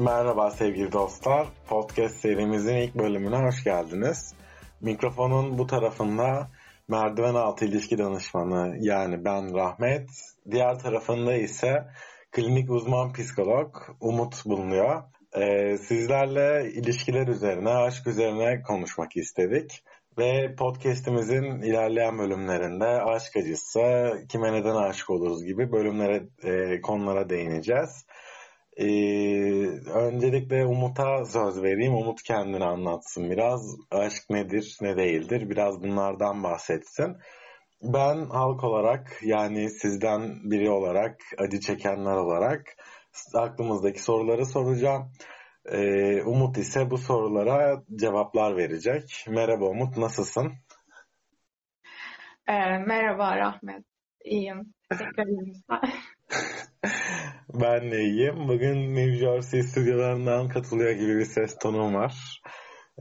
Merhaba sevgili dostlar. Podcast serimizin ilk bölümüne hoş geldiniz. Mikrofonun bu tarafında merdiven altı ilişki danışmanı yani ben Rahmet. Diğer tarafında ise klinik uzman psikolog Umut bulunuyor. Ee, sizlerle ilişkiler üzerine, aşk üzerine konuşmak istedik. Ve podcastimizin ilerleyen bölümlerinde aşk acısı, kime neden aşık oluruz gibi bölümlere, e, konulara değineceğiz. Ee, öncelikle Umut'a söz vereyim. Umut kendini anlatsın biraz. Aşk nedir, ne değildir? Biraz bunlardan bahsetsin. Ben halk olarak yani sizden biri olarak, acı çekenler olarak aklımızdaki soruları soracağım. Ee, Umut ise bu sorulara cevaplar verecek. Merhaba Umut, nasılsın? Ee, merhaba Rahmet. İyiyim. Teşekkür ederim. ben de iyiyim. Bugün New Jersey stüdyolarından katılıyor gibi bir ses tonum var.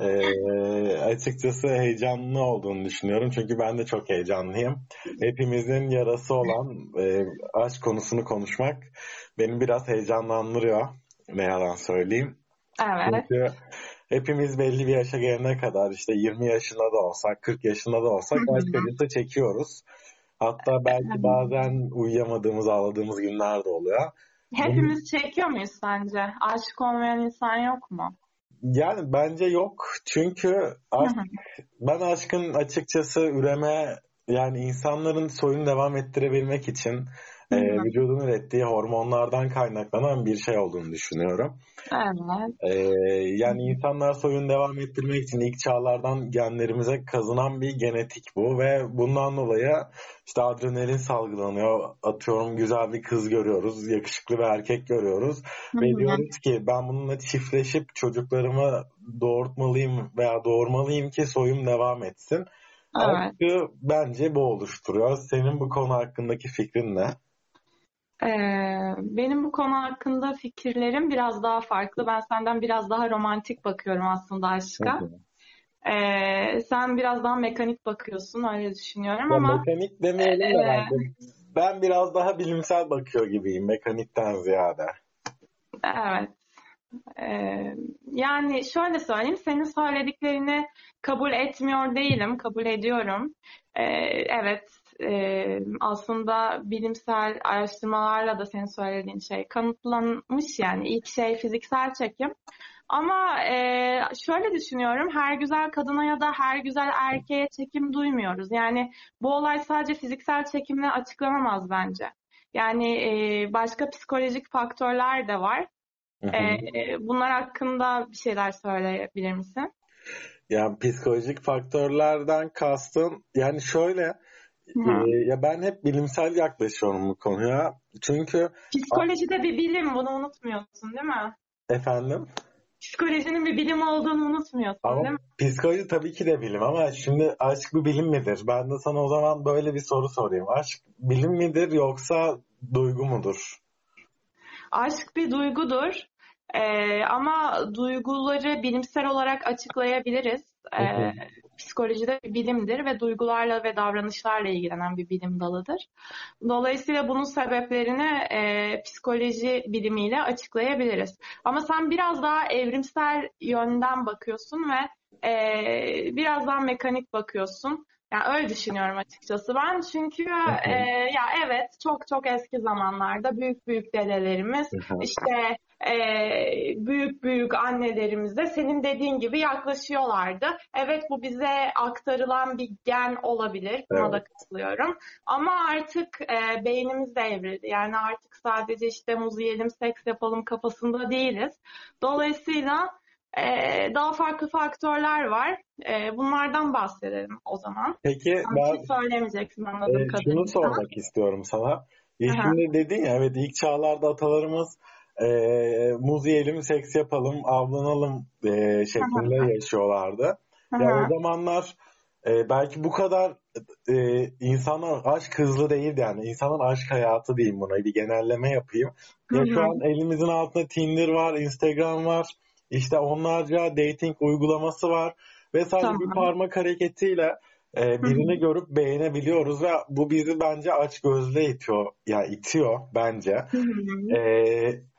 Ee, açıkçası heyecanlı olduğunu düşünüyorum. Çünkü ben de çok heyecanlıyım. Hepimizin yarası olan e, aşk konusunu konuşmak beni biraz heyecanlandırıyor. Ne yalan söyleyeyim. Evet. Çünkü hepimiz belli bir yaşa gelene kadar işte 20 yaşında da olsak, 40 yaşında da olsak aşk acısı çekiyoruz. Hatta belki bazen uyuyamadığımız, ağladığımız günler de oluyor. Hepimiz çekiyor muyuz sence? Aşık olmayan insan yok mu? Yani bence yok. Çünkü aşk, ben aşkın açıkçası üreme yani insanların soyunu devam ettirebilmek için e, vücudun ürettiği hormonlardan kaynaklanan bir şey olduğunu düşünüyorum. Evet. E, yani insanlar soyunu devam ettirmek için ilk çağlardan genlerimize kazınan bir genetik bu ve bundan dolayı işte adrenalin salgılanıyor. Atıyorum güzel bir kız görüyoruz, yakışıklı bir erkek görüyoruz ve diyoruz ki ben bununla çiftleşip çocuklarımı doğurtmalıyım veya doğurmalıyım ki soyum devam etsin. Evet. Bence bu oluşturuyor. Senin bu konu hakkındaki fikrin ne? Ee, benim bu konu hakkında fikirlerim biraz daha farklı. Ben senden biraz daha romantik bakıyorum aslında aşka. Ee, sen biraz daha mekanik bakıyorsun öyle düşünüyorum Ya ama mekanik demeyelim de Ee, ben, ben biraz daha bilimsel bakıyor gibiyim mekanikten ziyade. evet. Ee, yani şöyle söyleyeyim, senin söylediklerini kabul etmiyor değilim, kabul ediyorum. Ee, evet, e, aslında bilimsel araştırmalarla da senin söylediğin şey kanıtlanmış yani ilk şey fiziksel çekim. Ama e, şöyle düşünüyorum, her güzel kadına ya da her güzel erkeğe çekim duymuyoruz. Yani bu olay sadece fiziksel çekimle açıklanamaz bence. Yani e, başka psikolojik faktörler de var. Hı hı. Ee, bunlar hakkında bir şeyler söyleyebilir misin? Yani psikolojik faktörlerden kastım yani şöyle Hı. e, ya ben hep bilimsel yaklaşıyorum bu konuya. Çünkü Psikolojide bir bilim, bunu unutmuyorsun değil mi? efendim Psikolojinin bir bilim olduğunu unutmuyorsun ama değil mi? psikoloji tabii ki de bilim ama şimdi aşk bir bilim midir? Ben de sana o zaman böyle bir soru sorayım. Aşk bilim midir yoksa duygu mudur? Aşk bir duygudur. Ee, ama duyguları bilimsel olarak açıklayabiliriz. Ee, psikolojide bir bilimdir ve duygularla ve davranışlarla ilgilenen bir bilim dalıdır. Dolayısıyla bunun sebeplerini e, psikoloji bilimiyle açıklayabiliriz. Ama sen biraz daha evrimsel yönden bakıyorsun ve e, biraz daha mekanik bakıyorsun. Yani öyle düşünüyorum açıkçası ben. Çünkü e, ya evet çok çok eski zamanlarda büyük büyük dedelerimiz işte e, büyük büyük annelerimiz de senin dediğin gibi yaklaşıyorlardı. Evet bu bize aktarılan bir gen olabilir. Buna Evet. da katılıyorum. Ama artık e, beynimiz de evrildi. Yani artık sadece işte muz yiyelim, seks yapalım kafasında değiliz. Dolayısıyla e, daha farklı faktörler var. E, bunlardan bahsedelim o zaman. Peki Sen ben şey söylemeyeceksin anladığım Ee, kadarıyla. şunu sormak istiyorum sana. Aha. Şimdi dedin ya evet ilk çağlarda atalarımız e, muz yiyelim, seks yapalım, avlanalım e, şeklinde yaşıyorlardı. Hı Ya hı. o zamanlar e, belki bu kadar e, insanlar aşk hızlı değildi yani. İnsanın aşk hayatı diyeyim buna. Bir genelleme yapayım. Ya şu an elimizin altında Tinder var, Instagram var. İşte onlarca dating uygulaması var. Ve sadece bir Tamam. parmak hareketiyle e, birini görüp beğenebiliyoruz ve bu bizi bence aç gözle itiyor. Ya yani itiyor bence. e,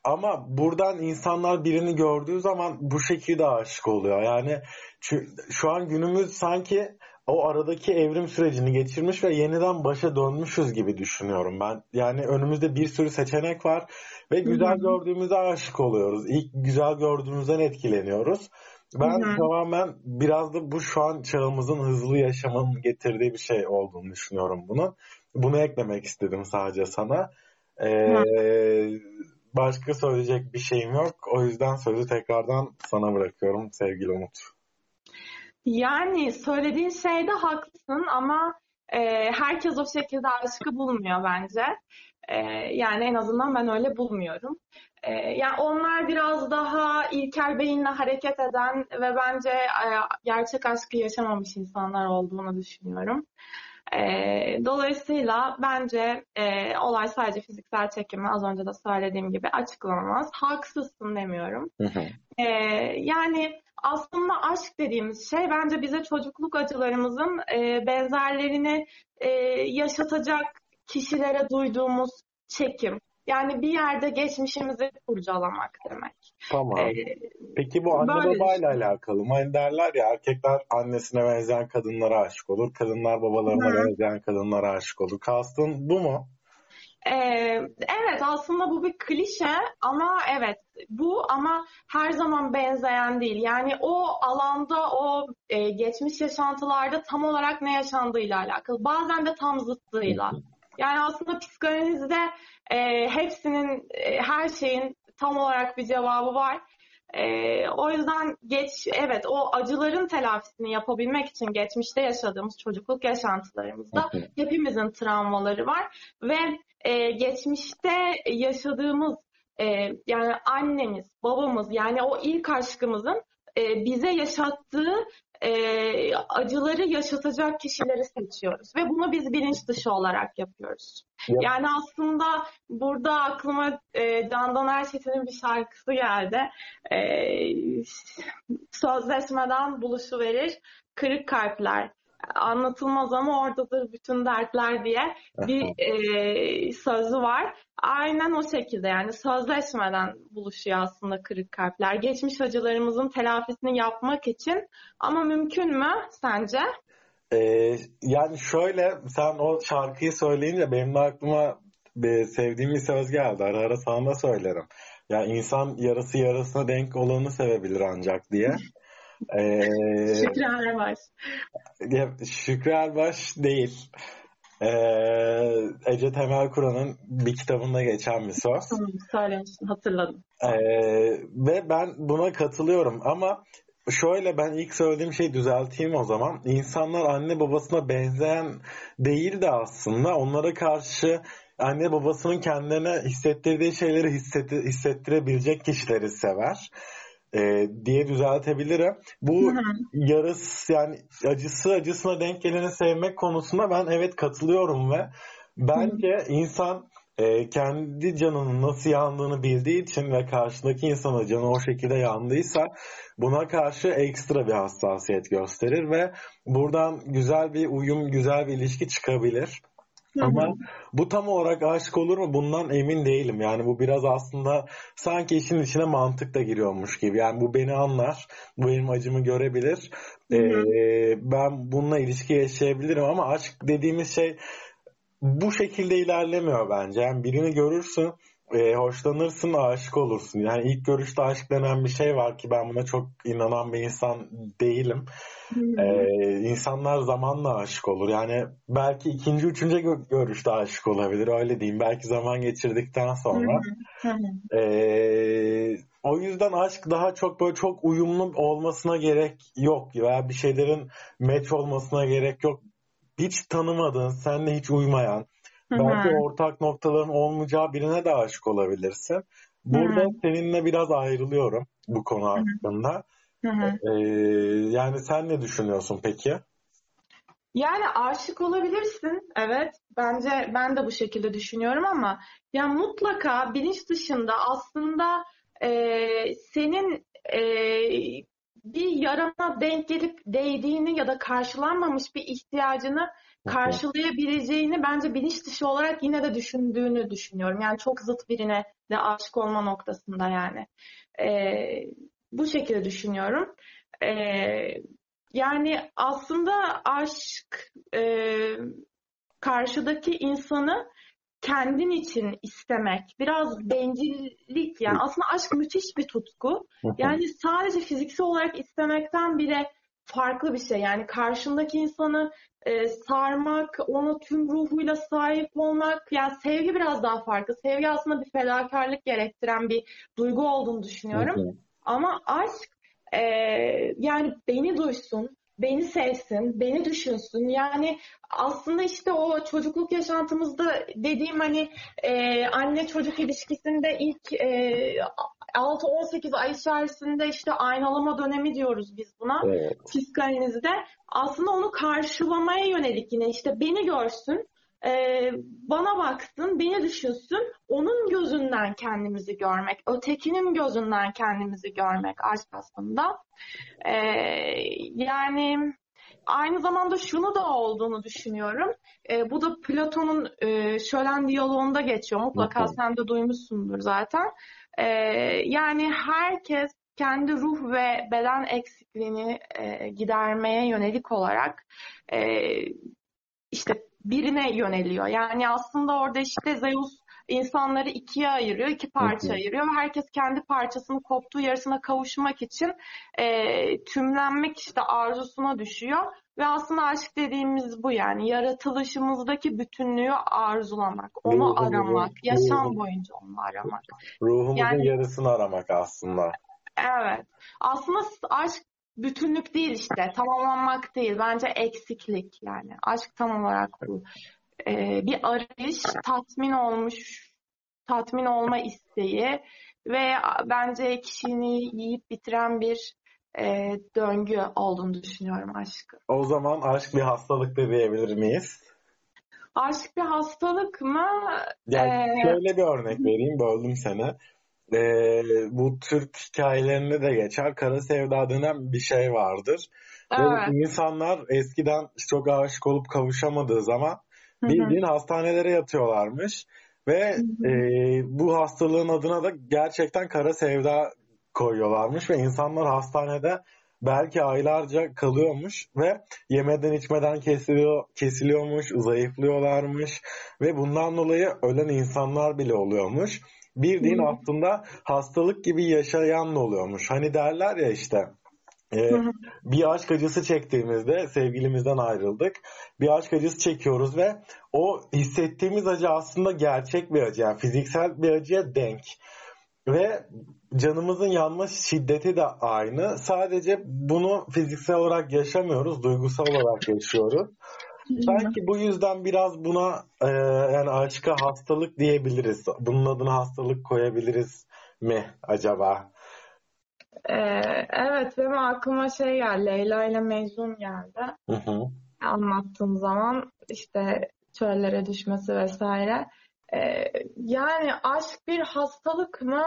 ama buradan insanlar birini gördüğü zaman bu şekilde aşık oluyor. Yani şu, şu an günümüz sanki o aradaki evrim sürecini geçirmiş ve yeniden başa dönmüşüz gibi düşünüyorum ben. Yani önümüzde bir sürü seçenek var ve güzel gördüğümüzde aşık oluyoruz. İlk güzel gördüğümüzden etkileniyoruz. Ben Hı-hı. tamamen biraz da bu şu an çağımızın hızlı yaşamının getirdiği bir şey olduğunu düşünüyorum bunu. Bunu eklemek istedim sadece sana. Ee, başka söyleyecek bir şeyim yok. O yüzden sözü tekrardan sana bırakıyorum sevgili Umut. Yani söylediğin şeyde haklısın ama e, herkes o şekilde aşkı bulmuyor bence. E, yani en azından ben öyle bulmuyorum. E, yani onlar biraz daha ilkel beyinle hareket eden ve bence e, gerçek aşkı yaşamamış insanlar olduğunu düşünüyorum. E, dolayısıyla bence e, olay sadece fiziksel çekimi az önce de söylediğim gibi açıklanamaz. Haksızsın demiyorum. E, yani aslında aşk dediğimiz şey bence bize çocukluk acılarımızın e, benzerlerini e, yaşatacak kişilere duyduğumuz çekim. Yani bir yerde geçmişimizi kurcalamak demek. Tamam. Ee, Peki bu anne babayla şey. alakalı mı? Hani derler ya erkekler annesine benzeyen kadınlara aşık olur. Kadınlar babalarına Hı. benzeyen kadınlara aşık olur. Kastın bu mu? Ee, evet aslında bu bir klişe ama evet bu ama her zaman benzeyen değil. Yani o alanda o e, geçmiş yaşantılarda tam olarak ne yaşandığıyla alakalı. Bazen de tam zıttıyla. Yani aslında psikanalizde e, hepsinin e, her şeyin tam olarak bir cevabı var. E, o yüzden geç evet o acıların telafisini yapabilmek için geçmişte yaşadığımız çocukluk yaşantılarımızda hepimizin travmaları var ve e, geçmişte yaşadığımız e, yani annemiz, babamız yani o ilk aşkımızın e, bize yaşattığı e, acıları yaşatacak kişileri seçiyoruz ve bunu biz bilinç dışı olarak yapıyoruz. Yep. Yani aslında burada aklıma e, Candan Erçetin'in bir şarkısı geldi. E, sözleşmeden buluşu verir, kırık kalpler anlatılmaz ama oradadır bütün dertler diye bir e, sözü var. Aynen o şekilde yani sözleşmeden buluşuyor aslında kırık kalpler. Geçmiş acılarımızın telafisini yapmak için ama mümkün mü sence? Ee, yani şöyle sen o şarkıyı söyleyince benim de aklıma bir sevdiğim bir söz geldi. Ara ara sana da söylerim. Ya insan yarısı yarısına denk olanı sevebilir ancak diye. Ee, Şükrü Erbaş. Şükrü Erbaş değil. Ee, Ece Temel Kur'an'ın bir kitabında geçen bir söz. Söylemiştin, hatırladım. Ee, ve ben buna katılıyorum ama şöyle ben ilk söylediğim şeyi düzelteyim o zaman. İnsanlar anne babasına benzeyen değil de aslında onlara karşı anne babasının kendilerine hissettirdiği şeyleri hissettirebilecek kişileri sever e, diye düzeltebilirim. Bu yarısı yani acısı acısına denk geleni sevmek konusunda ben evet katılıyorum ve bence insan e, kendi canının nasıl yandığını bildiği için ve karşındaki insanın canı o şekilde yandıysa buna karşı ekstra bir hassasiyet gösterir ve buradan güzel bir uyum, güzel bir ilişki çıkabilir. Ama bu tam olarak aşık olur mu bundan emin değilim. Yani bu biraz aslında sanki işin içine mantık da giriyormuş gibi. Yani bu beni anlar, bu benim acımı görebilir. Ee, ben bununla ilişki yaşayabilirim ama aşk dediğimiz şey bu şekilde ilerlemiyor bence. Yani birini görürsün, e, hoşlanırsın, aşık olursun. Yani ilk görüşte aşk denen bir şey var ki ben buna çok inanan bir insan değilim. Ee, insanlar zamanla aşık olur. Yani belki ikinci, üçüncü gö- görüşte aşık olabilir. Öyle diyeyim. Belki zaman geçirdikten sonra. ee, o yüzden aşk daha çok böyle çok uyumlu olmasına gerek yok. Veya bir şeylerin match olmasına gerek yok. Hiç tanımadığın, seninle hiç uymayan, belki ortak noktaların olmayacağı birine de aşık olabilirsin. Burada seninle biraz ayrılıyorum bu konu hakkında. Ee, yani sen ne düşünüyorsun peki? Yani aşık olabilirsin. Evet. Bence ben de bu şekilde düşünüyorum ama ya mutlaka bilinç dışında aslında e, senin e, bir yarana denk gelip değdiğini ya da karşılanmamış bir ihtiyacını karşılayabileceğini bence bilinç dışı olarak yine de düşündüğünü düşünüyorum. Yani çok zıt birine de aşık olma noktasında yani. Ee, bu şekilde düşünüyorum. Ee, yani aslında aşk e, karşıdaki insanı kendin için istemek, biraz bencillik yani aslında aşk müthiş bir tutku. Yani sadece fiziksel olarak istemekten bile farklı bir şey. Yani karşındaki insanı e, sarmak, ona tüm ruhuyla sahip olmak. Yani sevgi biraz daha farklı. Sevgi aslında bir fedakarlık gerektiren bir duygu olduğunu düşünüyorum. Ama aşk e, yani beni duysun, beni sevsin, beni düşünsün. Yani aslında işte o çocukluk yaşantımızda dediğim hani e, anne çocuk ilişkisinde ilk e, 6-18 ay içerisinde işte aynalama dönemi diyoruz biz buna. Evet. Psikanalizde. Aslında onu karşılamaya yönelik yine işte beni görsün, e, bana baksın, beni düşünsün, onun gözünden kendimizi görmek, ötekinin gözünden kendimizi görmek aslında. E, yani aynı zamanda şunu da olduğunu düşünüyorum. E, bu da Platon'un e, Şölen diyaloğunda geçiyor. Mutlaka sen de duymuşsundur zaten. E, yani herkes kendi ruh ve beden eksikliğini e, gidermeye yönelik olarak e, işte birine yöneliyor. Yani aslında orada işte Zeus insanları ikiye ayırıyor, iki parça okay. ayırıyor ve herkes kendi parçasını koptuğu yarısına kavuşmak için e, tümlenmek işte arzusuna düşüyor. Ve aslında aşk dediğimiz bu yani yaratılışımızdaki bütünlüğü arzulamak, onu Ruhumuzun, aramak, yaşam ruhum, boyunca onu aramak. Ruhumuzun yani, yarısını aramak aslında. Evet. Aslında aşk bütünlük değil işte, tamamlanmak değil. Bence eksiklik yani. Aşk tam olarak bu. Ee, bir arayış, tatmin olmuş, tatmin olma isteği ve bence kişini yiyip bitiren bir e, döngü olduğunu düşünüyorum aşkı. O zaman aşk bir hastalık da diyebilir miyiz? Aşk bir hastalık mı? Yani ee... şöyle bir örnek vereyim, böldüm seni. Ee, bu Türk hikayelerinde de geçer. Kara sevda denen bir şey vardır. Evet. Ve insanlar eskiden çok aşık olup kavuşamadığı zaman bildiğin hastanelere yatıyorlarmış. Ve e, bu hastalığın adına da gerçekten kara sevda koyuyorlarmış ve insanlar hastanede belki aylarca kalıyormuş ve yemeden içmeden kesiliyor, kesiliyormuş, zayıflıyorlarmış ve bundan dolayı ölen insanlar bile oluyormuş. Bir din aslında hastalık gibi yaşayan oluyormuş. Hani derler ya işte ee, bir aşk acısı çektiğimizde sevgilimizden ayrıldık. Bir aşk acısı çekiyoruz ve o hissettiğimiz acı aslında gerçek bir acı. Yani fiziksel bir acıya denk. Ve canımızın yanma şiddeti de aynı. Sadece bunu fiziksel olarak yaşamıyoruz, duygusal olarak yaşıyoruz. Belki bu yüzden biraz buna e, yani aşka hastalık diyebiliriz. Bunun adına hastalık koyabiliriz mi acaba? Ee, evet benim aklıma şey geldi. Leyla ile Mecnun geldi. Hı hı. Anlattığım zaman işte çöllere düşmesi vesaire. Ee, yani aşk bir hastalık mı?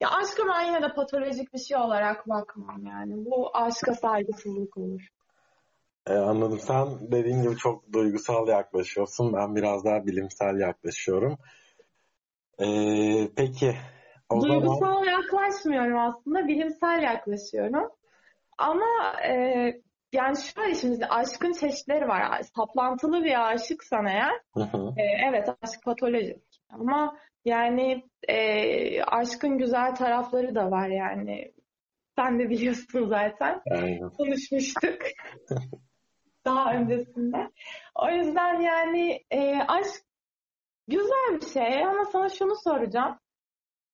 Ya aşka ben yine de patolojik bir şey olarak bakmam yani. Bu aşka saygısızlık olur. Ee, anladım. Sen dediğin gibi çok duygusal yaklaşıyorsun. Ben biraz daha bilimsel yaklaşıyorum. Ee, peki. O duygusal zaman... yaklaşmıyorum aslında. Bilimsel yaklaşıyorum. Ama e, yani şöyle şimdi aşkın çeşitleri var. Saplantılı bir aşıksan eğer e, evet aşk patolojik. Ama yani e, aşkın güzel tarafları da var yani. Sen de biliyorsun zaten. Aynen. Konuşmuştuk. Daha öncesinde. O yüzden yani e, aşk güzel bir şey ama sana şunu soracağım.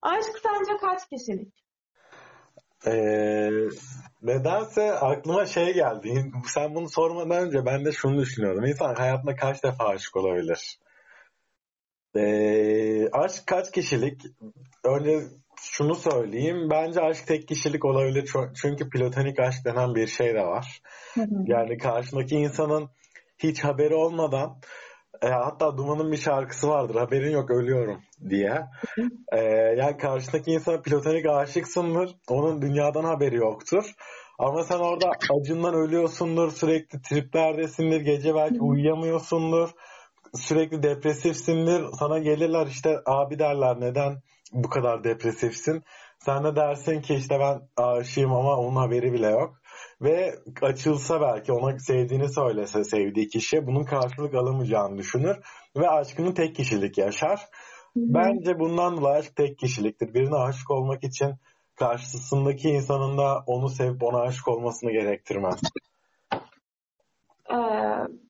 Aşk sence kaç kişilik? Ee, nedense aklıma şey geldi. Sen bunu sormadan önce ben de şunu düşünüyordum. İnsan hayatında kaç defa aşık olabilir? Ee, aşk kaç kişilik? Önce şunu söyleyeyim. Bence aşk tek kişilik olabilir. Çünkü platonik aşk denen bir şey de var. Yani karşındaki insanın hiç haberi olmadan E, hatta Duman'ın bir şarkısı vardır. Haberin yok ölüyorum diye. E, yani karşındaki insana platonik aşıksındır. Onun dünyadan haberi yoktur. Ama sen orada acından ölüyorsundur. Sürekli triplerdesindir. Gece belki uyuyamıyorsundur. Sürekli depresifsindir. Sana gelirler işte abi derler neden bu kadar depresifsin. Sen de dersin ki işte ben aşığım ama onun haberi bile yok. Ve açılsa belki ona sevdiğini söylese sevdiği kişi bunun karşılık alamayacağını düşünür. Ve aşkını tek kişilik yaşar. Bence bundan dolayı aşk tek kişiliktir. Birine aşık olmak için karşısındaki insanın da onu sevip ona aşık olmasını gerektirmez.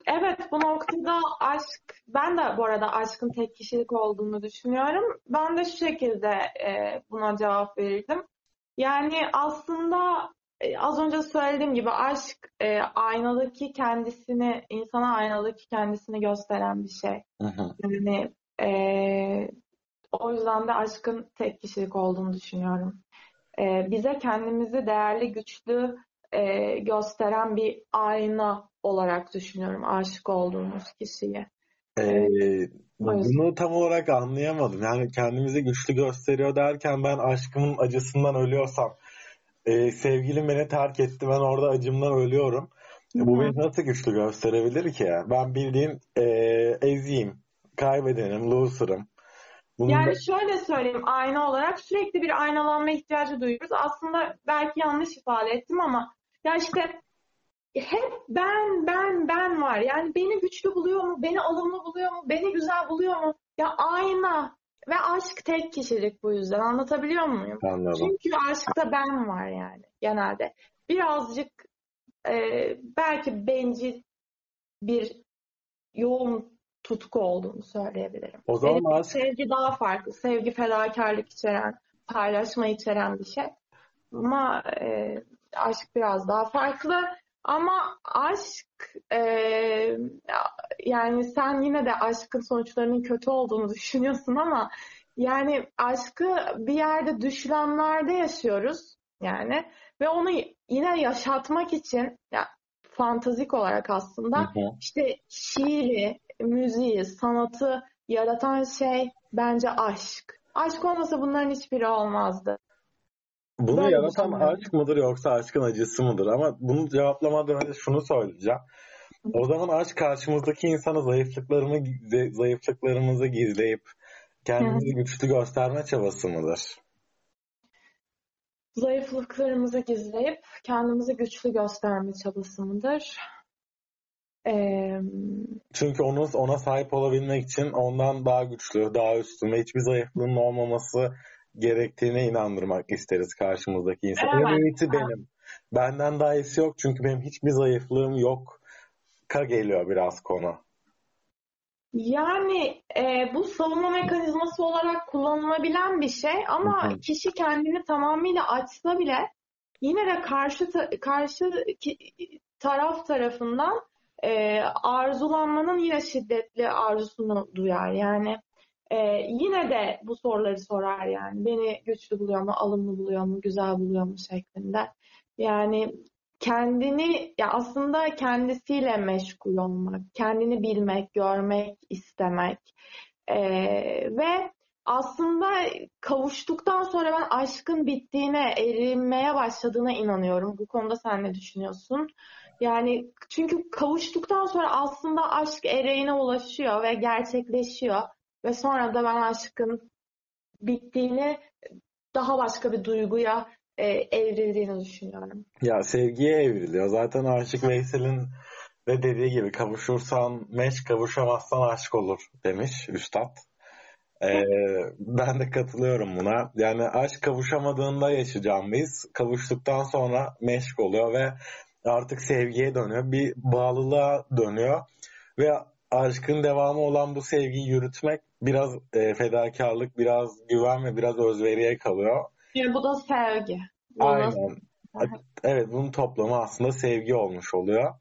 Evet bu noktada aşk, ben de bu arada aşkın tek kişilik olduğunu düşünüyorum. Ben de şu şekilde e, buna cevap verirdim. Yani aslında e, az önce söylediğim gibi aşk e, aynadaki kendisini, insana aynadaki kendisini gösteren bir şey. Yani e, o yüzden de aşkın tek kişilik olduğunu düşünüyorum. E, bize kendimizi değerli, güçlü e, gösteren bir ayna olarak düşünüyorum aşık olduğumuz kişiyi. Ee, bunu tam olarak anlayamadım. Yani kendimizi güçlü gösteriyor derken ben aşkımın acısından ölüyorsam e, sevgilim beni terk etti ben orada acımdan ölüyorum. E, bu beni nasıl güçlü gösterebilir ki? Ben bildiğin e, eziyim, kaybedenim, loser'ım. Bunun da- Yani şöyle söyleyeyim, ayna olarak sürekli bir aynalanma ihtiyacı duyuyoruz. Aslında belki yanlış ifade ettim ama ya işte hep ben, ben, ben var. Yani beni güçlü buluyor mu? Beni alımlı buluyor mu? Beni güzel buluyor mu? Ya ayna ve aşk tek kişilik bu yüzden. Anlatabiliyor muyum? Anladım. Çünkü aşkta ben var yani genelde. Birazcık e, belki bencil bir yoğun tutku olduğunu söyleyebilirim. O zaman Benim aşk sevgi daha farklı. Sevgi fedakarlık içeren, paylaşma içeren bir şey. Ama e, aşk biraz daha farklı. Ama aşk e, yani sen yine de aşkın sonuçlarının kötü olduğunu düşünüyorsun ama yani aşkı bir yerde düşlemlerde yaşıyoruz yani ve onu yine yaşatmak için ya fantazik olarak aslında Hı hı. işte şiiri, müziği, sanatı yaratan şey bence aşk. Aşk olmasa bunların hiçbiri olmazdı. Bunu Böyle yaratan düşünüyorum. aşk mıdır yoksa aşkın acısı mıdır? Ama bunu cevaplamadan önce şunu söyleyeceğim. O zaman aşk karşımızdaki insana zayıflıklarımı, zayıflıklarımızı gizleyip kendimizi güçlü gösterme çabası mıdır? Zayıflıklarımızı gizleyip kendimizi güçlü gösterme çabası mıdır? Ee, Çünkü onu ona sahip olabilmek için ondan daha güçlü, daha üstün ve hiçbir zayıflığının olmaması gerektiğine inandırmak isteriz karşımızdaki insan. En iyisi benim. Benden daha iyisi yok çünkü benim hiçbir zayıflığım yok. Ka geliyor biraz konu. Yani e, bu savunma mekanizması olarak kullanılabilen bir şey ama Hı hı. kişi kendini tamamıyla açsa bile yine de karşı ta- karşı ki- taraf tarafından e, arzulanmanın yine şiddetli arzusunu duyar. Yani e, yine de bu soruları sorar yani beni güçlü buluyor mu, alımlı buluyor mu, güzel buluyor mu şeklinde. Yani kendini ya aslında kendisiyle meşgul olmak, kendini bilmek, görmek, istemek Ee, ve aslında kavuştuktan sonra ben aşkın bittiğine, erinmeye başladığına inanıyorum. Bu konuda sen ne düşünüyorsun? Yani çünkü kavuştuktan sonra aslında aşk ereğine ulaşıyor ve gerçekleşiyor ve sonra da ben aşkın bittiğini daha başka bir duyguya e, evrildiğini düşünüyorum. Ya sevgiye evriliyor. Zaten Aşık Veysel'in de dediği gibi kavuşursan meşk, kavuşamazsan aşk olur demiş üstad. Ee, ben de katılıyorum buna. Yani aşk kavuşamadığında yaşayacağım biz. Kavuştuktan sonra meşk oluyor ve artık sevgiye dönüyor. Bir bağlılığa dönüyor. Ve aşkın devamı olan bu sevgiyi yürütmek biraz e, fedakarlık, biraz güven ve biraz özveriye kalıyor. Yani bu da sevgi. Bu da- Aynen. Evet bunun toplamı aslında sevgi olmuş oluyor.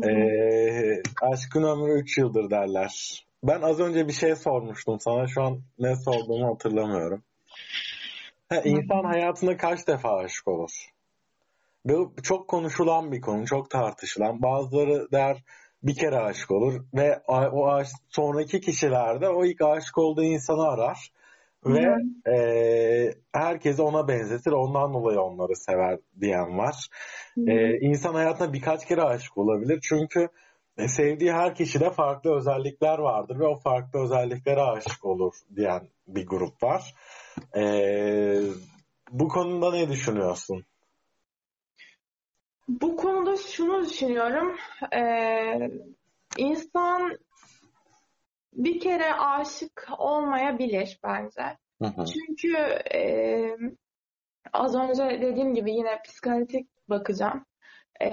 Hı hı. Ee, aşkın ömrü 3 yıldır derler. Ben az önce bir şey sormuştum sana. Şu an ne sorduğumu hatırlamıyorum. Ha, insan hayatında kaç defa aşık olur? Bu çok konuşulan bir konu, çok tartışılan. Bazıları der bir kere aşık olur ve o aşk, sonraki kişilerde o ilk aşık olduğu insanı arar ve e, herkesi ona benzetir ondan dolayı onları sever diyen var. E, insan hayatına birkaç kere aşık olabilir çünkü e, sevdiği her kişide farklı özellikler vardır ve o farklı özelliklere aşık olur diyen bir grup var. E, bu konuda ne düşünüyorsun? Bu konuda şunu düşünüyorum. Ee, insan bir kere aşık olmayabilir bence. Hı hı. Çünkü e, az önce dediğim gibi yine psikanalitik bakacağım. E,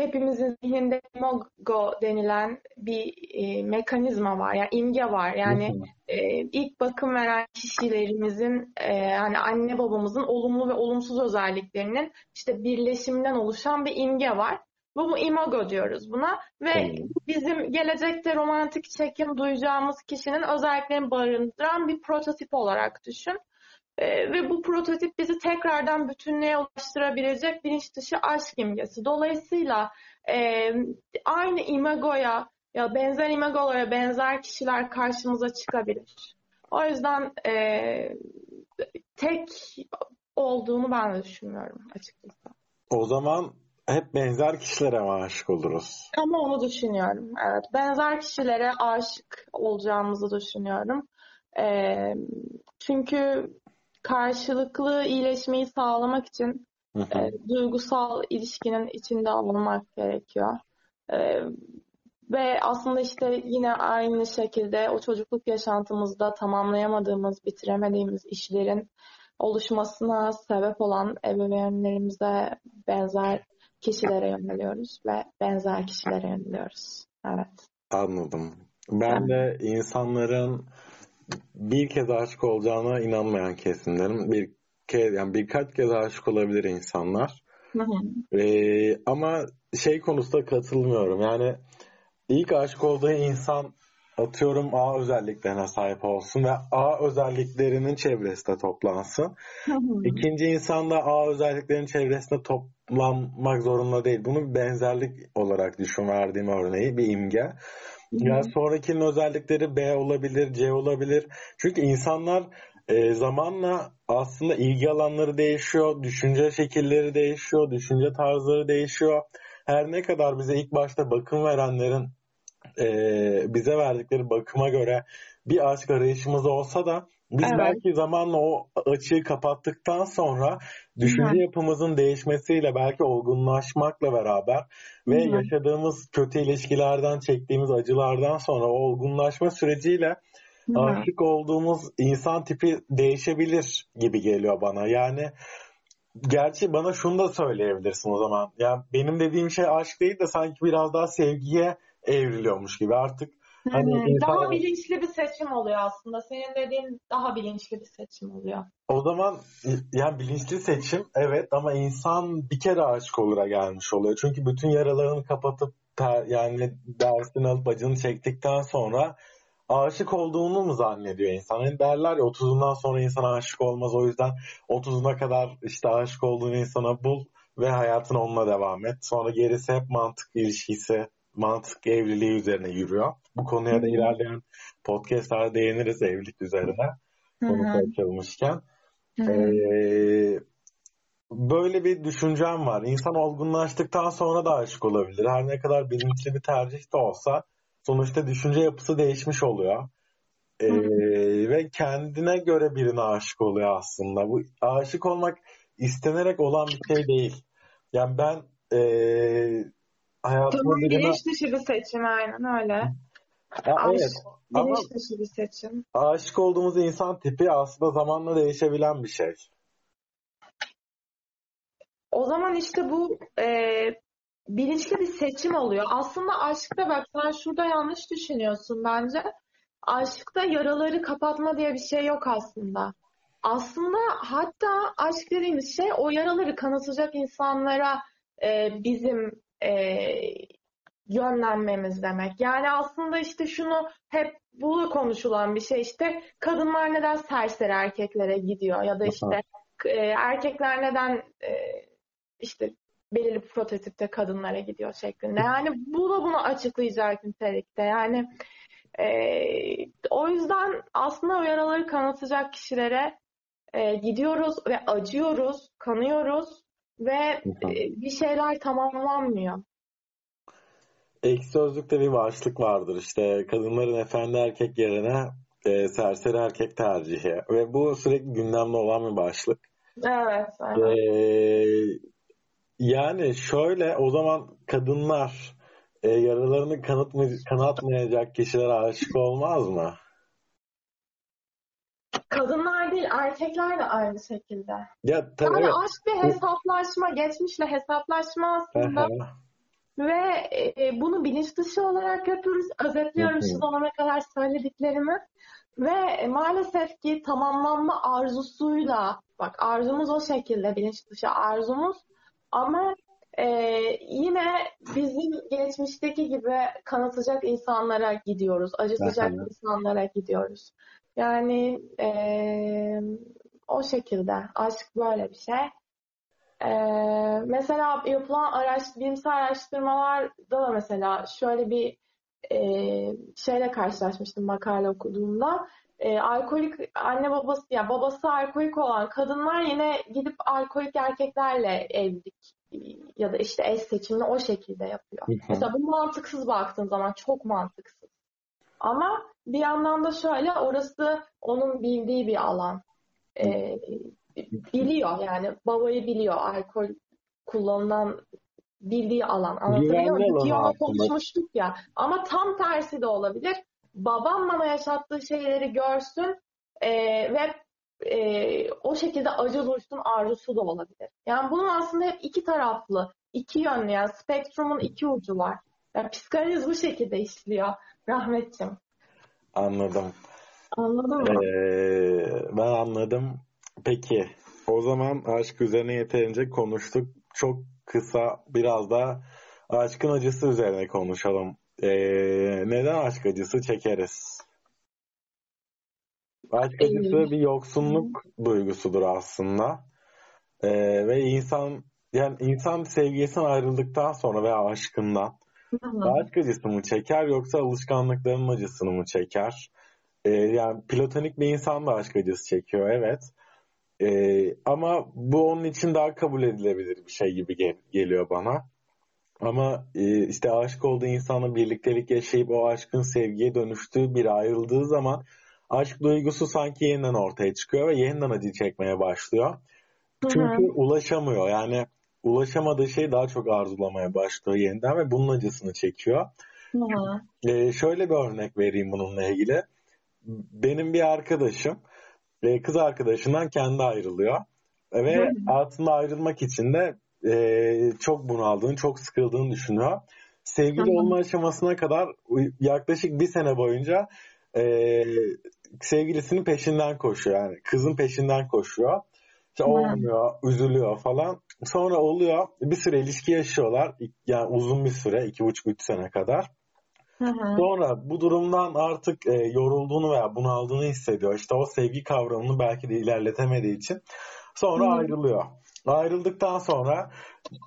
hepimizin zihninde imago denilen bir e, mekanizma var. Yani imge var. Yani e, ilk bakım veren kişilerimizin e, yani anne babamızın olumlu ve olumsuz özelliklerinin işte birleşiminden oluşan bir imge var. Bu, bu imago diyoruz buna ve bizim gelecekte romantik çekim duyacağımız kişinin özelliklerini barındıran bir prototip olarak düşün. Ee, ve bu prototip bizi tekrardan bütünlüğe ulaştırabilecek bilinç dışı aşk imgesi. Dolayısıyla e, aynı imagoya ya benzer imagoya benzer kişiler karşımıza çıkabilir. O yüzden e, tek olduğunu ben de düşünmüyorum açıkçası. O zaman hep benzer kişilere mi aşık oluruz? Ama onu düşünüyorum. Evet. Benzer kişilere aşık olacağımızı düşünüyorum. E, çünkü karşılıklı iyileşmeyi sağlamak için e, duygusal ilişkinin içinde olmak gerekiyor. E, ve aslında işte yine aynı şekilde o çocukluk yaşantımızda tamamlayamadığımız, bitiremediğimiz işlerin oluşmasına sebep olan ebeveynlerimize benzer kişilere yöneliyoruz ve benzer kişilere yöneliyoruz. Evet. Anladım. Ben de insanların bir kez aşık olacağına inanmayan kesimlerim. Bir kez yani birkaç kez aşık olabilir insanlar. Hı hı. Ee, ama şey konusunda katılmıyorum. Yani ilk aşık olduğu insan atıyorum A özelliklerine sahip olsun ve A özelliklerinin çevresinde toplansın. Hı hı. İkinci insan da A özelliklerinin çevresinde toplanmak zorunda değil. Bunu benzerlik olarak düşün verdiğim örneği bir imge. Ya sonrakinin özellikleri B olabilir, C olabilir. Çünkü insanlar e, zamanla aslında ilgi alanları değişiyor, düşünce şekilleri değişiyor, düşünce tarzları değişiyor. Her ne kadar bize ilk başta bakım verenlerin e, bize verdikleri bakıma göre bir aşk arayışımız olsa da biz evet. belki zamanla o açığı kapattıktan sonra düşünce Hı. yapımızın değişmesiyle belki olgunlaşmakla beraber ve Hı. yaşadığımız kötü ilişkilerden çektiğimiz acılardan sonra o olgunlaşma süreciyle Hı. aşık olduğumuz insan tipi değişebilir gibi geliyor bana. Yani gerçi bana şunu da söyleyebilirsin o zaman. Ya yani benim dediğim şey aşk değil de sanki biraz daha sevgiye evriliyormuş gibi artık Hani insan... Daha bilinçli bir seçim oluyor aslında. Senin dediğin daha bilinçli bir seçim oluyor. O zaman yani bilinçli seçim evet ama insan bir kere aşık olura gelmiş oluyor. Çünkü bütün yaralarını kapatıp yani dersini alıp acını çektikten sonra aşık olduğunu mu zannediyor insan? Yani derler ya 30'undan sonra insan aşık olmaz. O yüzden 30'una kadar işte aşık olduğun insana bul ve hayatına onunla devam et. Sonra gerisi hep mantık ilişkisi mantık evliliği üzerine yürüyor. Bu konuya da ilerleyen podcastlerde değiniriz evlilik üzerine. Konu açılmışken. Ee, böyle bir düşüncem var. İnsan olgunlaştıktan sonra da aşık olabilir. Her ne kadar bilinçli bir tercih de olsa sonuçta düşünce yapısı değişmiş oluyor. Ee, ve kendine göre birine aşık oluyor aslında. Bu aşık olmak istenerek olan bir şey değil. Yani ben e, hayatıma tamam, birine... bilinç dışı bir seçim aynen öyle. Ya, Aşk, evet. Bilinç Ama dışı bir seçim. Aşık olduğumuz insan tipi aslında zamanla değişebilen bir şey. O zaman işte bu e, bilinçli bir seçim oluyor. Aslında aşkta bak sen şurada yanlış düşünüyorsun bence. Aşkta yaraları kapatma diye bir şey yok aslında. Aslında hatta aşk dediğimiz şey o yaraları kanatacak insanlara e, bizim e, yönlenmemiz demek. Yani aslında işte şunu hep bu konuşulan bir şey işte kadınlar neden serseri erkeklere gidiyor ya da işte e, erkekler neden e, işte belirli prototipte kadınlara gidiyor şeklinde. Yani bu da bunu açıklayacak nitelikte. Yani e, o yüzden aslında o yaraları kanatacak kişilere e, gidiyoruz ve acıyoruz, kanıyoruz ve e, bir şeyler tamamlanmıyor. Ekşi Sözlük'te bir başlık vardır işte kadınların efendi erkek yerine e, serseri erkek tercihi ve bu sürekli gündemde olan bir başlık. Evet. evet. Ee, yani şöyle o zaman kadınlar e, yaralarını kanıtmay kanatmayacak kişilere aşık olmaz mı? Kadınlar değil, erkekler de aynı şekilde. Ya, tabii, yani evet. aşk bir hesaplaşma, geçmişle hesaplaşma aslında. Ve e, bunu bilinç dışı olarak yapıyoruz. Özetliyorum şu zamana kadar söylediklerimi. Ve maalesef ki tamamlanma arzusuyla, bak arzumuz o şekilde bilinç dışı arzumuz. Ama e, yine bizim geçmişteki gibi kanatacak insanlara gidiyoruz. Acıtacak insanlara gidiyoruz. Yani e, o şekilde. Aşk böyle bir şey. E, mesela yapılan araş, bilimsel araştırmalarda da mesela şöyle bir e, şeyle karşılaşmıştım makale okuduğumda. E, alkolik anne babası ya yani babası alkolik olan kadınlar yine gidip alkolik erkeklerle evlilik ya da işte eş seçimini o şekilde yapıyor. Mesela bu mantıksız baktığın zaman çok mantıksız. Ama bir yandan da şöyle orası onun bildiği bir alan. Ee, biliyor yani babayı biliyor alkol kullanılan bildiği alan. Anlatabiliyor muyum? Ki ona konuşmuştuk ya. Ama tam tersi de olabilir. Babam bana yaşattığı şeyleri görsün e, ve e, o şekilde acı duysun arzusu da olabilir. Yani bunun aslında hep iki taraflı, iki yönlü yani spektrumun iki ucu var. Yani psikanaliz bu şekilde işliyor Rahmetciğim. Anladım. Anladım mı? Ee, ben anladım. Peki o zaman aşk üzerine yeterince konuştuk. Çok kısa biraz da aşkın acısı üzerine konuşalım. Ee, neden aşk acısı çekeriz? Aşk acısı bir yoksunluk duygusudur aslında. Ee, ve insan yani insan sevgisinden ayrıldıktan sonra veya aşkından aşk acısı mı çeker yoksa alışkanlıkların acısını mı çeker? Ee, yani platonik bir insan da aşk acısı çekiyor evet. Ee, ama bu onun için daha kabul edilebilir bir şey gibi gel- geliyor bana. Ama e, işte aşık olduğu insanla birliktelik yaşayıp o aşkın sevgiye dönüştüğü bir ayrıldığı zaman aşk duygusu sanki yeniden ortaya çıkıyor ve yeniden acı çekmeye başlıyor. Çünkü Hı-hı. ulaşamıyor. Yani ulaşamadığı şey daha çok arzulamaya başlıyor yeniden ve bunun acısını çekiyor. Ee, şöyle bir örnek vereyim bununla ilgili. Benim bir arkadaşım e, kız arkadaşından kendi ayrılıyor. Ve Hı-hı. aslında ayrılmak için de e, çok bunaldığını, çok sıkıldığını düşünüyor. Sevgili olma aşamasına kadar yaklaşık bir sene boyunca e, sevgilisinin peşinden koşuyor. Yani kızın peşinden koşuyor. İşte olmuyor, üzülüyor falan. Sonra oluyor. Bir süre ilişki yaşıyorlar. Yani uzun bir süre. iki buçuk üç sene kadar. Hı hı. Sonra bu durumdan artık e, yorulduğunu veya bunaldığını hissediyor. İşte o sevgi kavramını belki de ilerletemediği için. Sonra hı. ayrılıyor. Ayrıldıktan sonra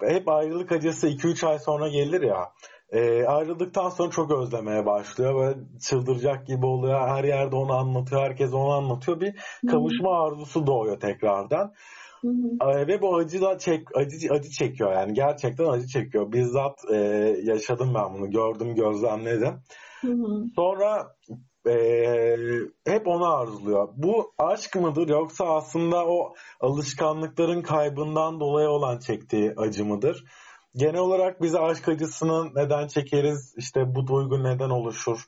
hep ayrılık acısı 2-3 ay sonra gelir ya. E, ayrıldıktan sonra çok özlemeye başlıyor. Böyle çıldıracak gibi oluyor. Her yerde onu anlatıyor. Herkes onu anlatıyor. Bir kavuşma arzusu doğuyor tekrardan. Hı hı. Ve bu acı da çek, acı, acı çekiyor yani gerçekten acı çekiyor. Bizzat e, yaşadım ben bunu gördüm gözlemledim. Hı hı. Sonra e, hep onu arzuluyor. Bu aşk mıdır yoksa aslında o alışkanlıkların kaybından dolayı olan çektiği acı mıdır? Genel olarak bize aşk acısını neden çekeriz? İşte bu duygu neden oluşur?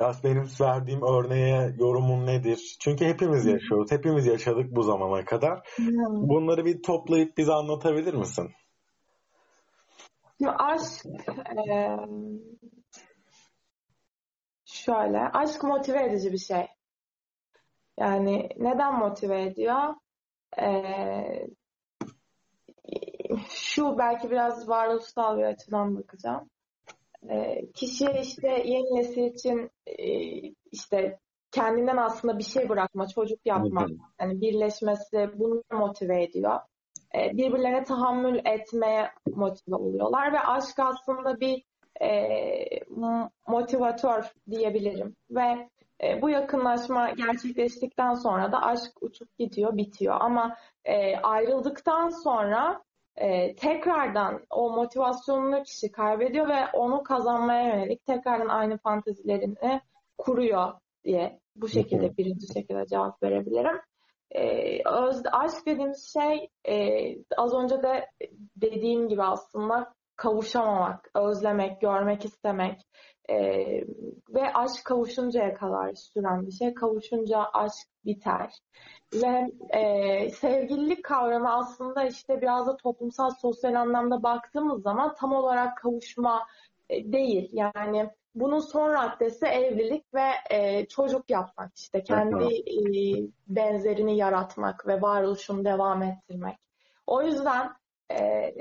benim verdiğim örneğe yorumun nedir? Çünkü hepimiz yaşıyoruz. Hepimiz yaşadık bu zamana kadar. Bunları bir toplayıp bize anlatabilir misin? Aşk e, şöyle, aşk motive edici bir şey. Yani neden motive ediyor? Ee, şu belki biraz varoluşsal bir açıdan bakacağım. E, kişiye işte yeni nesil için e, işte kendinden aslında bir şey bırakma, çocuk yapma, yani birleşmesi bunu motive ediyor. e, birbirlerine tahammül etmeye motive oluyorlar ve aşk aslında bir e, motivatör diyebilirim ve e, bu yakınlaşma gerçekleştikten sonra da aşk uçup gidiyor, bitiyor. Ama e, ayrıldıktan sonra e, tekrardan o motivasyonunu kişi kaybediyor ve onu kazanmaya yönelik tekrardan aynı fantezilerini kuruyor diye bu şekilde birinci şekilde cevap verebilirim. E, öz, aşk dediğimiz şey e, az önce de dediğim gibi aslında kavuşamamak, özlemek, görmek istemek e, ve aşk kavuşuncaya kadar süren bir şey. Kavuşunca aşk biter. Ve e, sevgililik kavramı aslında işte biraz da toplumsal sosyal anlamda baktığımız zaman tam olarak kavuşma e, değil. Yani bunun son raddesi evlilik ve e, çocuk yapmak işte kendi e, benzerini yaratmak ve varoluşunu devam ettirmek. O yüzden e,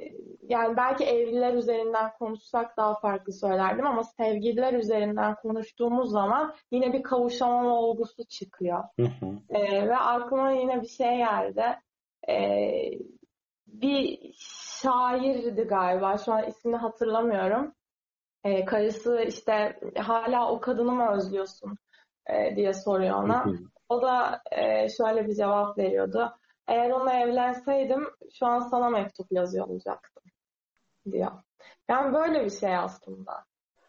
yani belki evliler üzerinden konuşsak daha farklı söylerdim ama sevgililer üzerinden konuştuğumuz zaman yine bir kavuşamama olgusu çıkıyor. E, ve aklıma yine bir şey geldi. E, bir şairdi galiba şu an ismini hatırlamıyorum. E, karısı işte hala o kadını mı özlüyorsun e, diye soruyor ona. O da e, şöyle bir cevap veriyordu. Eğer onunla evlenseydim şu an sana mektup yazıyor olacaktım diyor. Yani böyle bir şey aslında.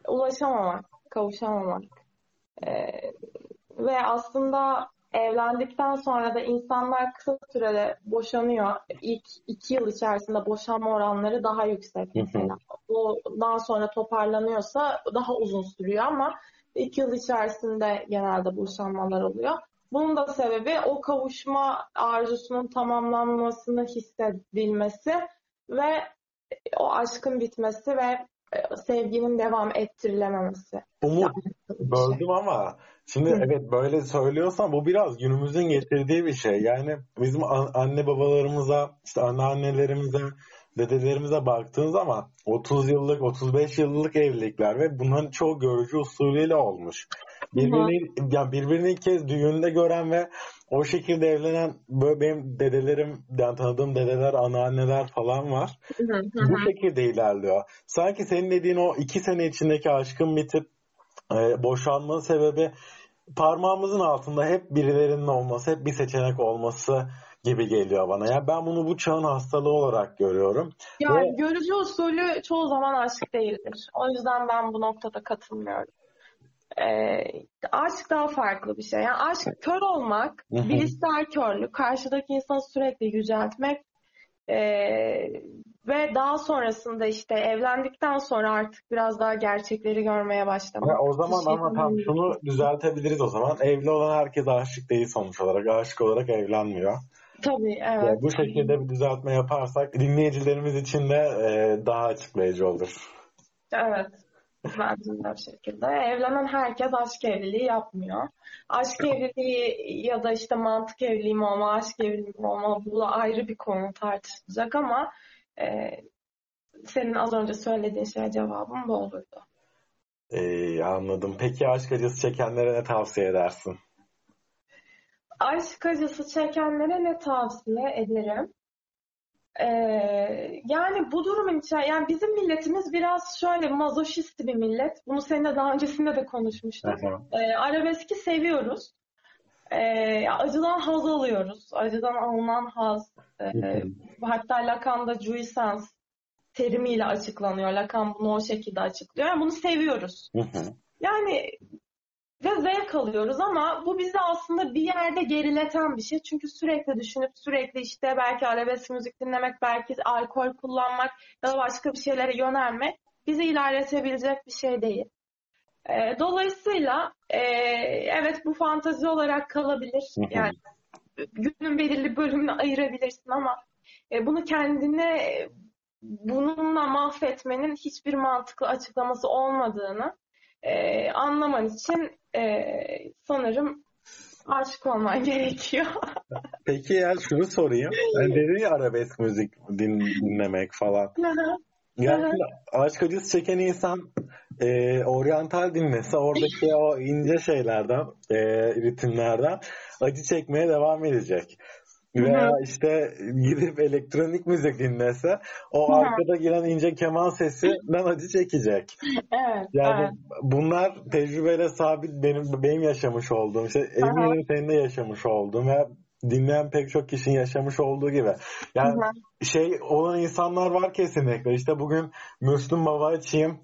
Ulaşamamak, kavuşamamak. Ee, ve aslında evlendikten sonra da insanlar kısa sürede boşanıyor. İlk iki yıl içerisinde boşanma oranları daha yüksek mesela. Ondan sonra toparlanıyorsa daha uzun sürüyor ama iki yıl içerisinde genelde boşanmalar oluyor. Bunun da sebebi o kavuşma arzusunun tamamlanmasını hissedilmesi ve o aşkın bitmesi ve e, sevginin devam ettirilememesi. Umut böldüm ama şimdi evet böyle söylüyorsan bu biraz günümüzün getirdiği bir şey. Yani bizim anne babalarımıza, işte anneannelerimize, dedelerimize baktığın zaman 30 yıllık, 35 yıllık evlilikler ve bunların çoğu görücü usulüyle olmuş. Birbirini, yani birbirini ilk kez düğünde gören ve o şekilde evlenen böyle benim dedelerim, yani tanıdığım dedeler, anneanneler falan var. Bu şekilde ilerliyor. Sanki senin dediğin o iki sene içindeki aşkın bitip e, boşanma sebebi parmağımızın altında hep birilerinin olması, hep bir seçenek olması gibi geliyor bana. Yani ben bunu bu çağın hastalığı olarak görüyorum. Yani Ve... görücü usulü çoğu zaman aşk değildir. O yüzden ben bu noktada katılmıyorum. Ee, aşk daha farklı bir şey. Yani aşk kör olmak, bilişsel körlük, karşıdaki insanı sürekli yüceltmek e, ve daha sonrasında işte evlendikten sonra artık biraz daha gerçekleri görmeye başlamak. Ya o zaman ama tam şunu düzeltebiliriz o zaman. Evli olan herkes aşık değil sonuç olarak. Aşık olarak evlenmiyor. Tabii evet. Yani bu şekilde bir düzeltme yaparsak dinleyicilerimiz için de e, daha açıklayıcı olur. Evet. Bence bir şekilde. Evlenen herkes aşk evliliği yapmıyor. Aşk evliliği ya da işte mantık evliliği mi olma, aşk evliliği mi olma bu da ayrı bir konu tartışılacak ama e, senin az önce söylediğin şeye cevabım bu olurdu. Ee, anladım. Peki aşk acısı çekenlere ne tavsiye edersin? Aşk acısı çekenlere ne tavsiye ederim? Ee, yani bu durumun için yani bizim milletimiz biraz şöyle mazoşist bir millet. Bunu seninle daha öncesinde de konuşmuştuk. Ee, arabeski seviyoruz. Ee, acıdan haz alıyoruz. Acıdan alınan haz. Ee, hatta Lacan'da jouissance terimiyle açıklanıyor. Lacan bunu o şekilde açıklıyor. Yani bunu seviyoruz. yani ve zevk alıyoruz ama bu bizi aslında bir yerde gerileten bir şey. Çünkü sürekli düşünüp sürekli işte belki arabesk müzik dinlemek, belki alkol kullanmak ya da başka bir şeylere yönelmek bizi ilerletebilecek bir şey değil. E, dolayısıyla e, evet bu fantazi olarak kalabilir. Yani günün belirli bölümünü ayırabilirsin ama e, bunu kendine bununla mahvetmenin hiçbir mantıklı açıklaması olmadığını e, anlaman için e, sanırım aşık olman gerekiyor. Peki ya şunu sorayım. Yani dedin ya arabesk müzik din, dinlemek falan. yani aşk acısı çeken insan e, oryantal dinlese oradaki o ince şeylerden, e, ritimlerden acı çekmeye devam edecek. Veya işte gidip elektronik müzik dinlese o Hı arkada giren ince keman sesinden acı çekecek. Evet, Yani evet. bunlar tecrübeyle sabit benim benim yaşamış olduğum işte eminim senin de yaşamış olduğun ve dinleyen pek çok kişinin yaşamış olduğu gibi. Yani Hı hı. şey olan insanlar var kesinlikle. İşte bugün Müslüm Baba açayım.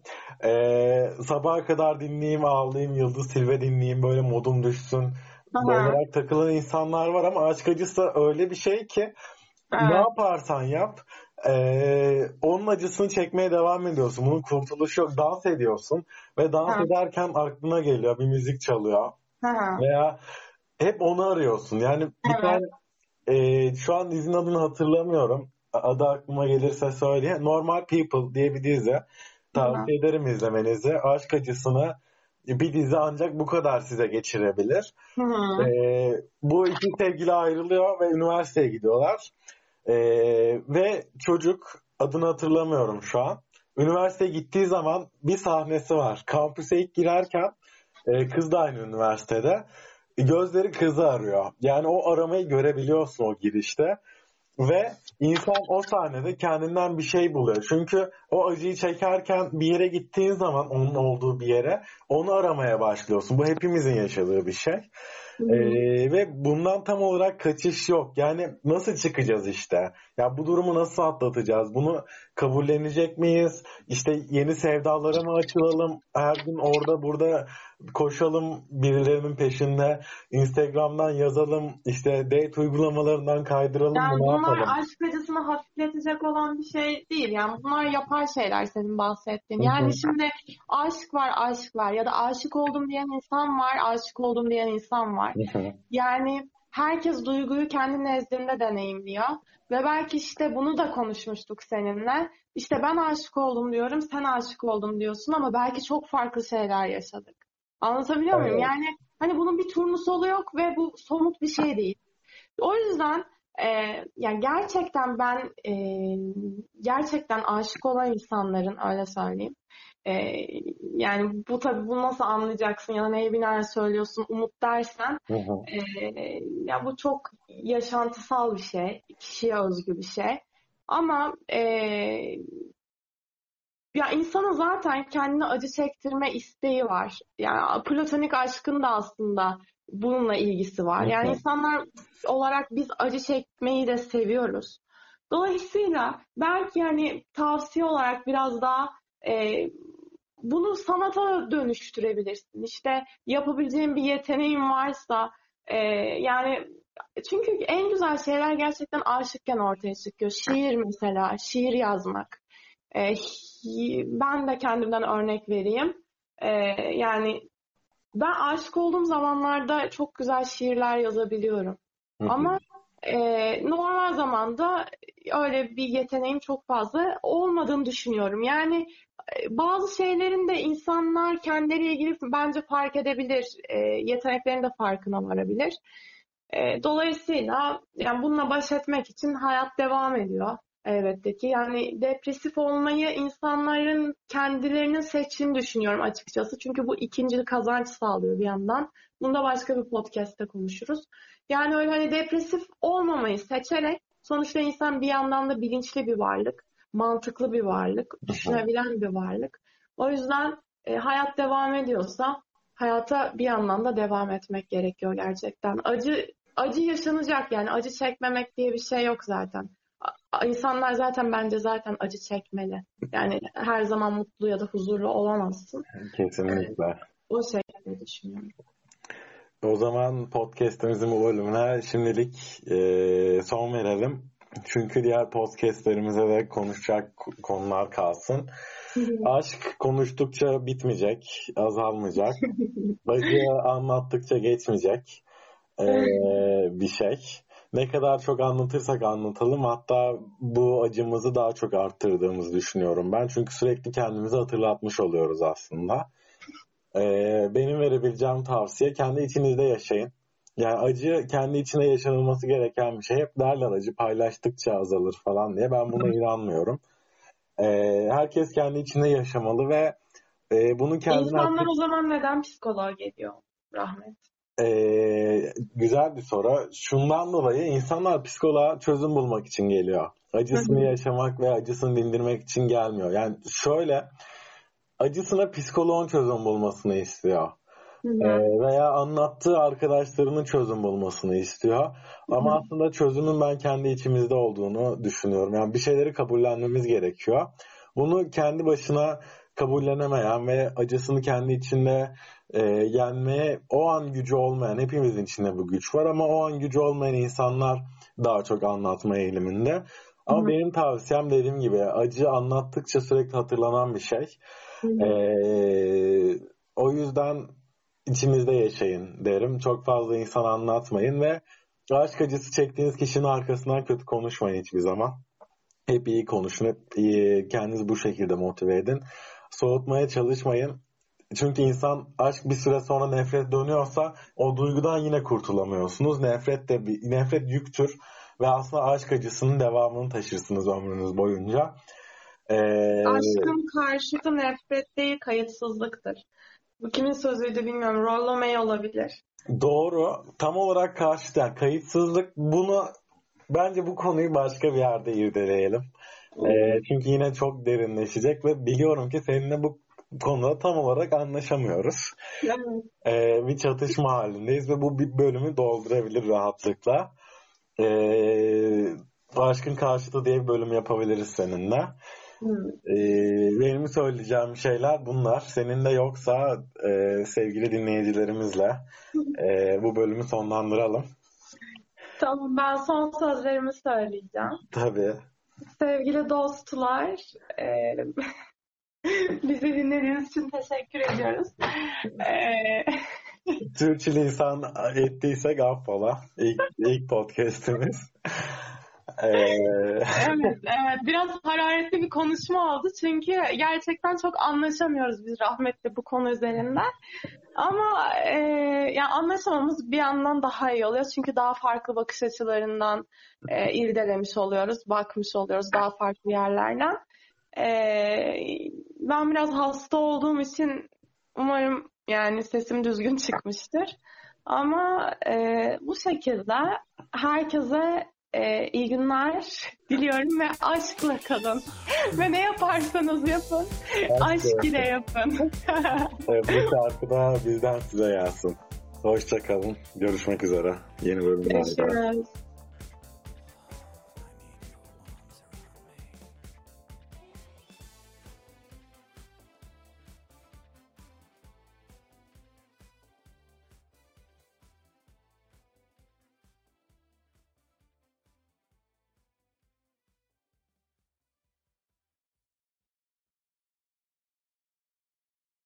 Ee, sabaha kadar dinleyeyim, ağlayayım, Yıldız Tilbe dinleyeyim, böyle modum düşsün. Olarak takılan insanlar var ama aşk acısı öyle bir şey ki ne Evet. yaparsan yap ee, onun acısını çekmeye devam ediyorsun. Bunun kurtuluşu yok. Dans ediyorsun ve dans Hı. ederken aklına geliyor bir müzik çalıyor hı. veya hep onu arıyorsun. Yani bir Evet. tane ee, şu an dizinin adını hatırlamıyorum. Adı aklıma gelirse söyleyeyim. Normal People diye bir dizi. Tavsiye ederim izlemenizi. Aşk acısını bir dizi ancak bu kadar size geçirebilir. Hı hı. Ee, bu iki sevgili ayrılıyor ve üniversiteye gidiyorlar. Ee, ve çocuk adını hatırlamıyorum şu an. Üniversiteye gittiği zaman bir sahnesi var. Kampüse ilk girerken e, kız da aynı üniversitede. Gözleri kızı arıyor. Yani o aramayı görebiliyorsun o girişte. Ve insan o sahnede kendinden bir şey buluyor. Çünkü o acıyı çekerken bir yere gittiğin zaman onun olduğu bir yere onu aramaya başlıyorsun. Bu hepimizin yaşadığı bir şey. Ee, ve bundan tam olarak kaçış yok. Yani nasıl çıkacağız işte? Ya bu durumu nasıl atlatacağız? Bunu kabullenecek miyiz? İşte yeni sevdalara mı açılalım? Her gün orada burada koşalım birilerinin peşinde. Instagram'dan yazalım. İşte date uygulamalarından kaydıralım Yani bunlar yapalım? aşk acısını hafifletecek olan bir şey değil. Yani bunlar yapay şeyler senin bahsettiğin. Yani şimdi aşk var, aşk var ya da aşık oldum diyen insan var, aşık oldum diyen insan var. Yani herkes duyguyu kendi nezdinde deneyimliyor. Ve belki işte bunu da konuşmuştuk seninle. İşte ben aşık oldum diyorum, sen aşık oldum diyorsun ama belki çok farklı şeyler yaşadık. Anlatabiliyor muyum? Evet. Yani hani bunun bir turnusolu yok ve bu somut bir şey değil. O yüzden e, yani gerçekten ben e, gerçekten aşık olan insanların öyle söyleyeyim. E, yani bu tabii bunu nasıl anlayacaksın ya da neye binaen söylüyorsun umut dersen Hı hı. e, ya bu çok yaşantısal bir şey, kişiye özgü bir şey. Ama e, ya insanın zaten kendine acı çektirme isteği var. Yani platonik aşkın da aslında bununla ilgisi var. Yani insanlar olarak biz acı çekmeyi de seviyoruz. Dolayısıyla belki yani tavsiye olarak biraz daha e, bunu sanata dönüştürebilirsin. İşte yapabileceğin bir yeteneğin varsa e, yani çünkü en güzel şeyler gerçekten aşıkken ortaya çıkıyor. Şiir mesela, şiir yazmak. E, ben de kendimden örnek vereyim. E, yani ben aşık olduğum zamanlarda çok güzel şiirler yazabiliyorum. Hı hı. Ama e, normal zamanda öyle bir yeteneğim çok fazla olmadığını düşünüyorum. Yani e, bazı şeylerin de insanlar kendileriyle ilgili bence fark edebilir. E, yeteneklerin de farkına varabilir. E, dolayısıyla yani bununla baş etmek için hayat devam ediyor. Elbette ki. Yani depresif olmayı insanların kendilerinin seçtiğini düşünüyorum açıkçası. Çünkü bu ikinci kazanç sağlıyor bir yandan. Bunu da başka bir podcast'te konuşuruz. Yani öyle hani depresif olmamayı seçerek sonuçta insan bir yandan da bilinçli bir varlık, mantıklı bir varlık, düşünebilen bir varlık. O yüzden e, hayat devam ediyorsa hayata bir yandan da devam etmek gerekiyor gerçekten. Acı acı yaşanacak yani acı çekmemek diye bir şey yok zaten. İnsanlar zaten bence zaten acı çekmeli. Yani her zaman mutlu ya da huzurlu olamazsın. Kesinlikle. O şekilde düşünüyorum. O zaman podcast'imizin bu bölümüne şimdilik e, son verelim. Çünkü diğer podcast'lerimize de konuşacak konular kalsın. Aşk konuştukça bitmeyecek, azalmayacak. Acı anlattıkça geçmeyecek e, bir şey. Ne kadar çok anlatırsak anlatalım hatta bu acımızı daha çok arttırdığımızı düşünüyorum ben. Çünkü sürekli kendimizi hatırlatmış oluyoruz aslında. Ee, benim verebileceğim tavsiye kendi içinizde yaşayın. Yani acı kendi içinde yaşanılması gereken bir şey. Hep derler acı paylaştıkça azalır falan diye. Ben buna inanmıyorum. Ee, herkes kendi içinde yaşamalı ve e, bunu kendine İnsanlar o zaman neden psikoloğa geliyor Rahmet? Ee, güzel bir soru. Şundan dolayı insanlar psikoloğa çözüm bulmak için geliyor. Acısını yaşamak ve acısını dindirmek için gelmiyor. Yani şöyle acısına psikoloğun çözüm bulmasını istiyor. Ee, veya anlattığı arkadaşlarının çözüm bulmasını istiyor. Ama Hı hı. aslında çözümün ben kendi içimizde olduğunu düşünüyorum. Yani bir şeyleri kabullenmemiz gerekiyor. Bunu kendi başına kabullenemeyen ve acısını kendi içinde e, yenmeye o an gücü olmayan, hepimizin içinde bu güç var ama o an gücü olmayan insanlar daha çok anlatma eğiliminde. Ama Hı benim tavsiyem dediğim gibi acı anlattıkça sürekli hatırlanan bir şey. Hı hı. Ee, o yüzden içinizde yaşayın derim. Çok fazla insan anlatmayın ve aşk acısı çektiğiniz kişinin arkasından kötü konuşmayın hiçbir zaman. Hep iyi konuşun, hep iyi, kendinizi bu şekilde motive edin. Soğutmaya çalışmayın. Çünkü insan aşk bir süre sonra nefret dönüyorsa o duygudan yine kurtulamıyorsunuz. Nefret de bir, nefret yüktür ve aslında aşk acısının devamını taşırsınız ömrünüz boyunca. Ee, Aşkın karşıtı nefret değil, kayıtsızlıktır. Bu kimin sözüydü bilmiyorum. Rollo May olabilir. Doğru. Tam olarak karşıt. Yani kayıtsızlık bunu bence bu konuyu başka bir yerde irdeleyelim. Ee, çünkü yine çok derinleşecek ve biliyorum ki seninle bu konuda tam olarak anlaşamıyoruz. Ee, bir çatışma halindeyiz ve bu bir bölümü doldurabilir rahatlıkla. Ee, aşkın karşıtı diye bir bölüm yapabiliriz seninle. Ee, benim söyleyeceğim şeyler bunlar. Senin de yoksa e, sevgili dinleyicilerimizle e, bu bölümü sonlandıralım. Tamam ben son sözlerimi söyleyeceğim. Tabii. Sevgili dostlar, e, bizi dinlediğiniz için teşekkür ediyoruz. E, Türkçe lisan ettiysek affola. İlk, ilk podcastimiz. Ee, evet, evet. Biraz hararetli bir konuşma oldu çünkü gerçekten çok anlaşamıyoruz biz rahmetle bu konu üzerinde. Ama e, yani anlaşmamız bir yandan daha iyi oluyor çünkü daha farklı bakış açılarından e, irdelemiş oluyoruz, bakmış oluyoruz daha farklı yerlerden. E, ben biraz hasta olduğum için umarım yani sesim düzgün çıkmıştır. Ama e, bu şekilde herkese e, iyi günler diliyorum ve aşkla kalın. ve ne yaparsanız yapın, aşk ile yapın. bu şarkı da bizden size gelsin. Hoşça kalın. Görüşmek üzere. Yeni bölümlerde. Görüşürüz.